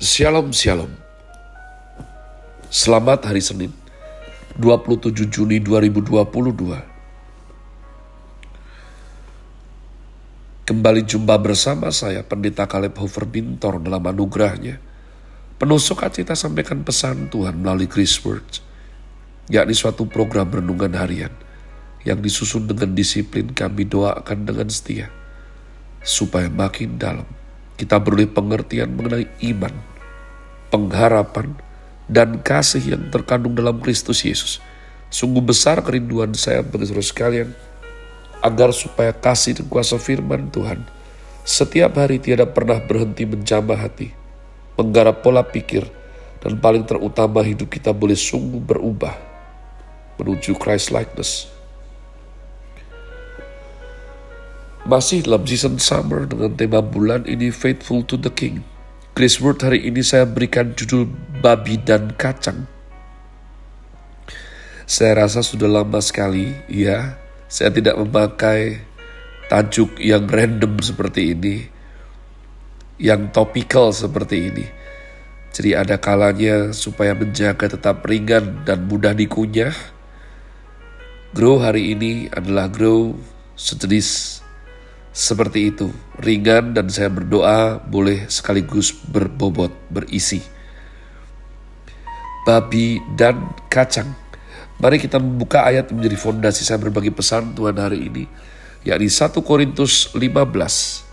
Shalom Shalom. Selamat hari Senin 27 Juni 2022 Kembali jumpa bersama saya Pendeta Caleb Hofer Bintor dalam anugerahnya. Penuh sukacita sampaikan pesan Tuhan melalui Chris Words yakni suatu program renungan harian yang disusun dengan disiplin kami doakan dengan setia supaya makin dalam kita beroleh pengertian mengenai iman, pengharapan, dan kasih yang terkandung dalam Kristus Yesus. Sungguh besar kerinduan saya bagi saudara sekalian, agar supaya kasih dan kuasa firman Tuhan setiap hari tiada pernah berhenti menjamah hati, menggarap pola pikir, dan paling terutama hidup kita boleh sungguh berubah menuju Christ likeness Masih dalam season summer dengan tema bulan ini Faithful to the King. Chris Word hari ini saya berikan judul Babi dan Kacang. Saya rasa sudah lama sekali, ya, saya tidak memakai tajuk yang random seperti ini, yang topikal seperti ini. Jadi ada kalanya supaya menjaga tetap ringan dan mudah dikunyah. Grow hari ini adalah grow sejenis seperti itu, ringan dan saya berdoa boleh sekaligus berbobot, berisi. Babi dan kacang. Mari kita membuka ayat menjadi fondasi saya berbagi pesan Tuhan hari ini, yakni 1 Korintus 15,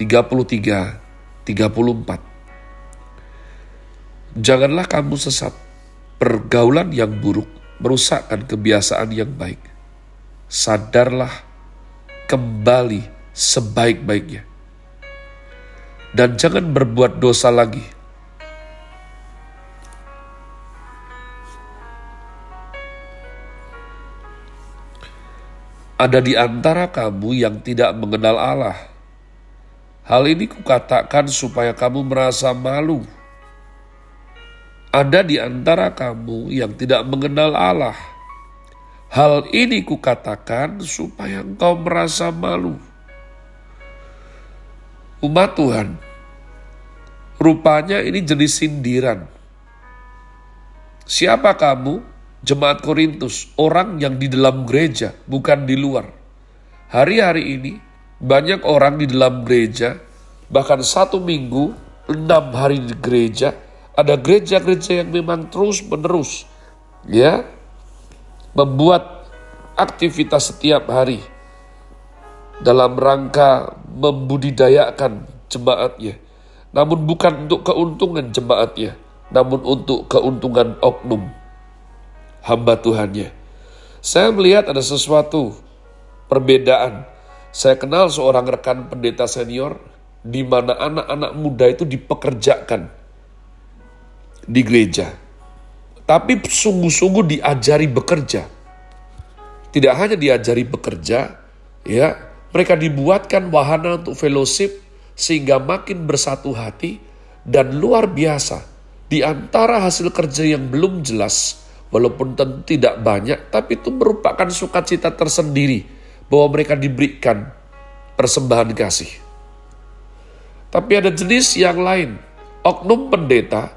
33, 34. Janganlah kamu sesat, pergaulan yang buruk merusakkan kebiasaan yang baik. Sadarlah kembali sebaik-baiknya. Dan jangan berbuat dosa lagi. Ada di antara kamu yang tidak mengenal Allah. Hal ini kukatakan supaya kamu merasa malu. Ada di antara kamu yang tidak mengenal Allah. Hal ini kukatakan supaya engkau merasa malu umat Tuhan, rupanya ini jenis sindiran. Siapa kamu? Jemaat Korintus, orang yang di dalam gereja, bukan di luar. Hari-hari ini, banyak orang di dalam gereja, bahkan satu minggu, enam hari di gereja, ada gereja-gereja yang memang terus menerus, ya, membuat aktivitas setiap hari dalam rangka membudidayakan jemaatnya. Namun bukan untuk keuntungan jemaatnya, namun untuk keuntungan oknum hamba Tuhannya. Saya melihat ada sesuatu perbedaan. Saya kenal seorang rekan pendeta senior di mana anak-anak muda itu dipekerjakan di gereja. Tapi sungguh-sungguh diajari bekerja. Tidak hanya diajari bekerja, ya, mereka dibuatkan wahana untuk fellowship sehingga makin bersatu hati dan luar biasa. Di antara hasil kerja yang belum jelas, walaupun tentu tidak banyak, tapi itu merupakan sukacita tersendiri bahwa mereka diberikan persembahan kasih. Tapi ada jenis yang lain, oknum pendeta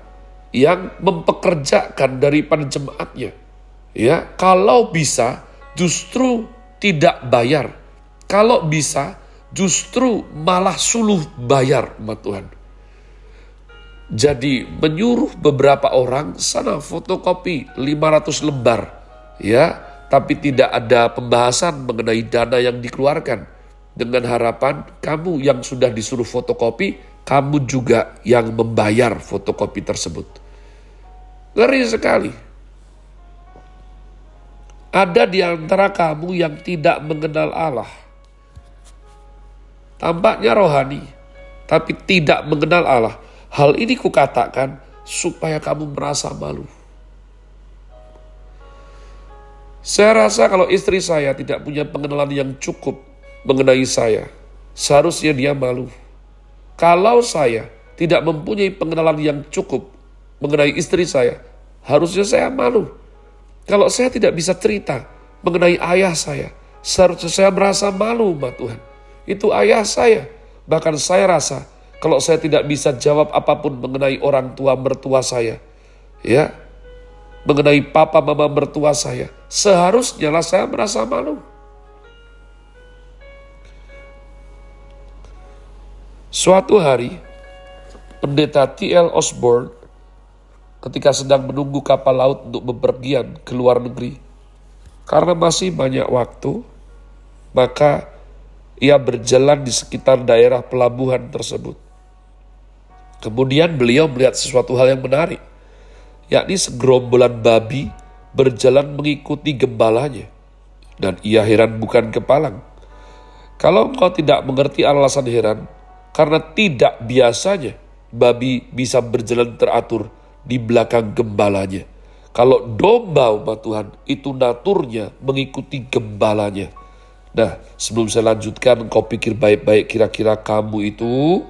yang mempekerjakan daripada jemaatnya. Ya, kalau bisa justru tidak bayar kalau bisa, justru malah suluh bayar sama Tuhan. Jadi menyuruh beberapa orang sana fotokopi 500 lembar ya, tapi tidak ada pembahasan mengenai dana yang dikeluarkan. Dengan harapan kamu yang sudah disuruh fotokopi, kamu juga yang membayar fotokopi tersebut. Ngeri sekali. Ada di antara kamu yang tidak mengenal Allah Tampaknya rohani, tapi tidak mengenal Allah. Hal ini kukatakan supaya kamu merasa malu. Saya rasa kalau istri saya tidak punya pengenalan yang cukup mengenai saya, seharusnya dia malu. Kalau saya tidak mempunyai pengenalan yang cukup mengenai istri saya, harusnya saya malu. Kalau saya tidak bisa cerita mengenai ayah saya, seharusnya saya merasa malu, Mbak Tuhan. Itu ayah saya. Bahkan saya rasa Kalau saya tidak bisa jawab apa pun mengenai orang tua mertua saya, ya, mengenai papa mama mertua saya, seharusnya lah saya merasa malu. Suatu hari, pendeta T.L. Osborne ketika sedang menunggu kapal laut untuk bepergian ke luar negeri, karena masih banyak waktu, maka ia berjalan di sekitar daerah pelabuhan tersebut. Kemudian beliau melihat sesuatu hal yang menarik, yakni segerombolan babi berjalan mengikuti gembalanya. Dan ia heran bukan kepalang. Kalau engkau tidak mengerti alasan heran, karena tidak biasanya babi bisa berjalan teratur di belakang gembalanya. Kalau domba umat Tuhan itu naturnya mengikuti gembalanya. Nah, sebelum saya lanjutkan, kau pikir baik-baik kira-kira kamu itu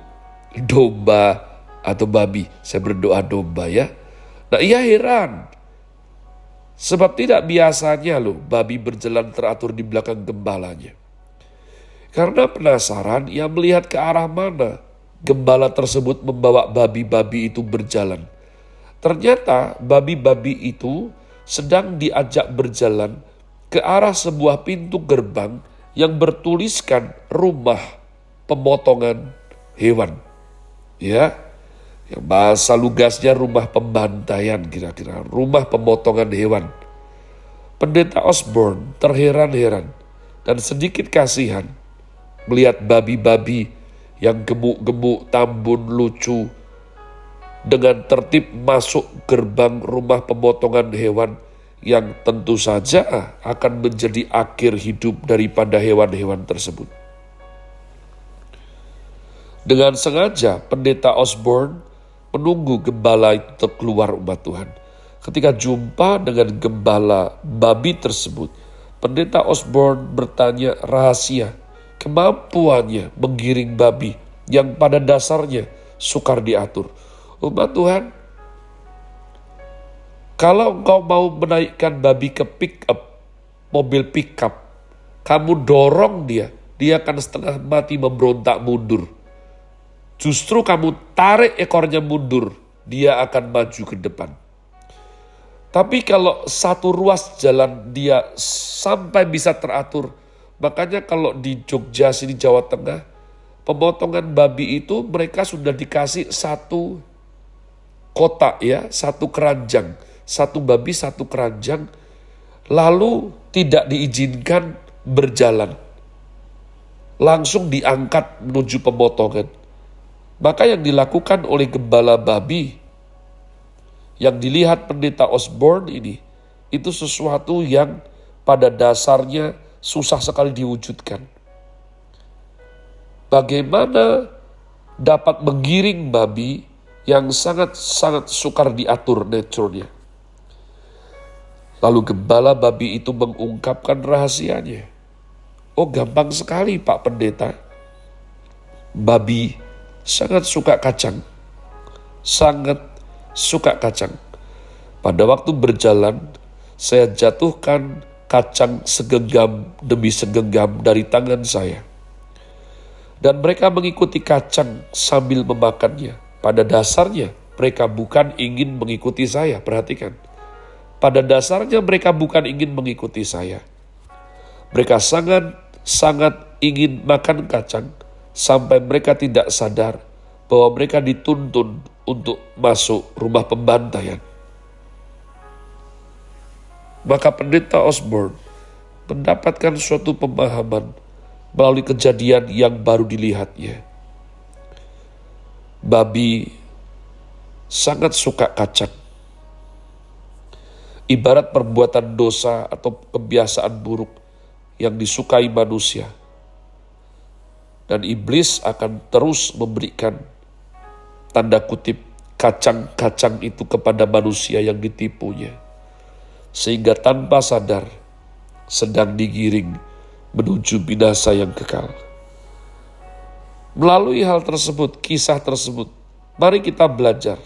domba atau babi. Saya berdoa domba ya. Nah, ia heran. Sebab tidak biasanya loh babi berjalan teratur di belakang gembalanya. Karena penasaran, ia melihat ke arah mana gembala tersebut membawa babi-babi itu berjalan. Ternyata babi-babi itu sedang diajak berjalan ke arah sebuah pintu gerbang yang bertuliskan rumah pemotongan hewan. Ya, yang bahasa lugasnya rumah pembantaian kira-kira, rumah pemotongan hewan. Pendeta Osborne terheran-heran dan sedikit kasihan melihat babi-babi yang gemuk-gemuk, tambun, lucu, dengan tertib masuk gerbang rumah pemotongan hewan yang tentu saja akan menjadi akhir hidup daripada hewan-hewan tersebut. Dengan sengaja pendeta Osborne menunggu gembala itu keluar umat Tuhan. Ketika jumpa dengan gembala babi tersebut, pendeta Osborne bertanya rahasia kemampuannya menggiring babi yang pada dasarnya sukar diatur umat Tuhan, kalau engkau mau menaikkan babi ke pick up, mobil pick up, kamu dorong dia, dia akan setengah mati memberontak mundur. Justru kamu tarik ekornya mundur, dia akan maju ke depan. Tapi kalau satu ruas jalan dia sampai bisa teratur, makanya kalau di Jogja sini Jawa Tengah, pemotongan babi itu mereka sudah dikasih satu kotak ya, satu keranjang, satu babi satu keranjang, lalu tidak diizinkan berjalan. Langsung diangkat menuju pemotongan. Maka yang dilakukan oleh gembala babi yang dilihat pendeta Osborne ini itu sesuatu yang pada dasarnya susah sekali diwujudkan. Bagaimana dapat menggiring babi yang sangat-sangat sukar diatur naturnya. Lalu gembala babi itu mengungkapkan rahasianya. Oh gampang sekali Pak Pendeta. Babi sangat suka kacang. Sangat suka kacang. Pada waktu berjalan, saya jatuhkan kacang segenggam demi segenggam dari tangan saya. Dan mereka mengikuti kacang sambil memakannya. Pada dasarnya mereka bukan ingin mengikuti saya, perhatikan. Pada dasarnya mereka bukan ingin mengikuti saya. Mereka sangat sangat ingin makan kacang sampai mereka tidak sadar bahwa mereka dituntun untuk masuk rumah pembantaian. Maka pendeta Osborne mendapatkan suatu pemahaman melalui kejadian yang baru dilihatnya babi sangat suka kacang. Ibarat perbuatan dosa atau kebiasaan buruk yang disukai manusia. Dan iblis akan terus memberikan tanda kutip kacang-kacang itu kepada manusia yang ditipunya. Sehingga tanpa sadar sedang digiring menuju binasa yang kekal. Melalui hal tersebut, kisah tersebut, mari kita belajar.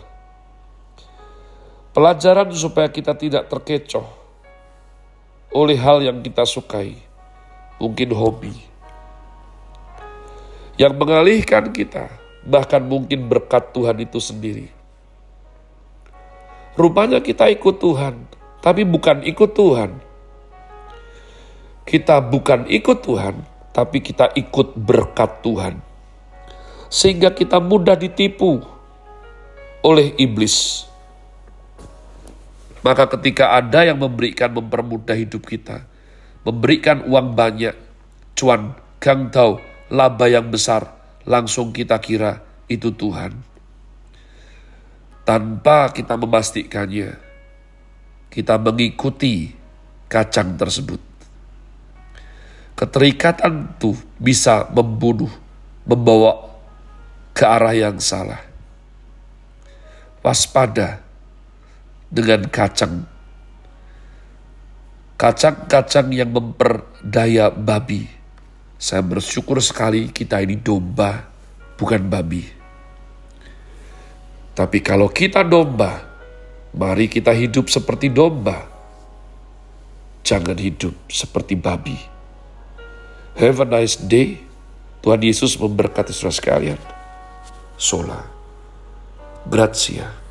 Pelajaran supaya kita tidak terkecoh oleh hal yang kita sukai, mungkin hobi, yang mengalihkan kita bahkan mungkin berkat Tuhan itu sendiri. Rupanya kita ikut Tuhan, tapi bukan ikut Tuhan. Kita bukan ikut Tuhan, tapi kita ikut berkat Tuhan. Sehingga kita mudah ditipu oleh iblis. Maka ketika ada yang memberikan mempermudah hidup kita, memberikan uang banyak, cuan, gang tahu, laba yang besar, langsung kita kira itu Tuhan. Tanpa kita memastikannya, kita mengikuti kacang tersebut. Keterikatan itu bisa membunuh, membawa ke arah yang salah. Waspada dengan kacang. Kacang-kacang yang memperdaya babi. Saya bersyukur sekali kita ini domba, bukan babi. Tapi kalau kita domba, mari kita hidup seperti domba. Jangan hidup seperti babi. Have a nice day. Tuhan Yesus memberkati saudara sekalian. Sola. Grazie.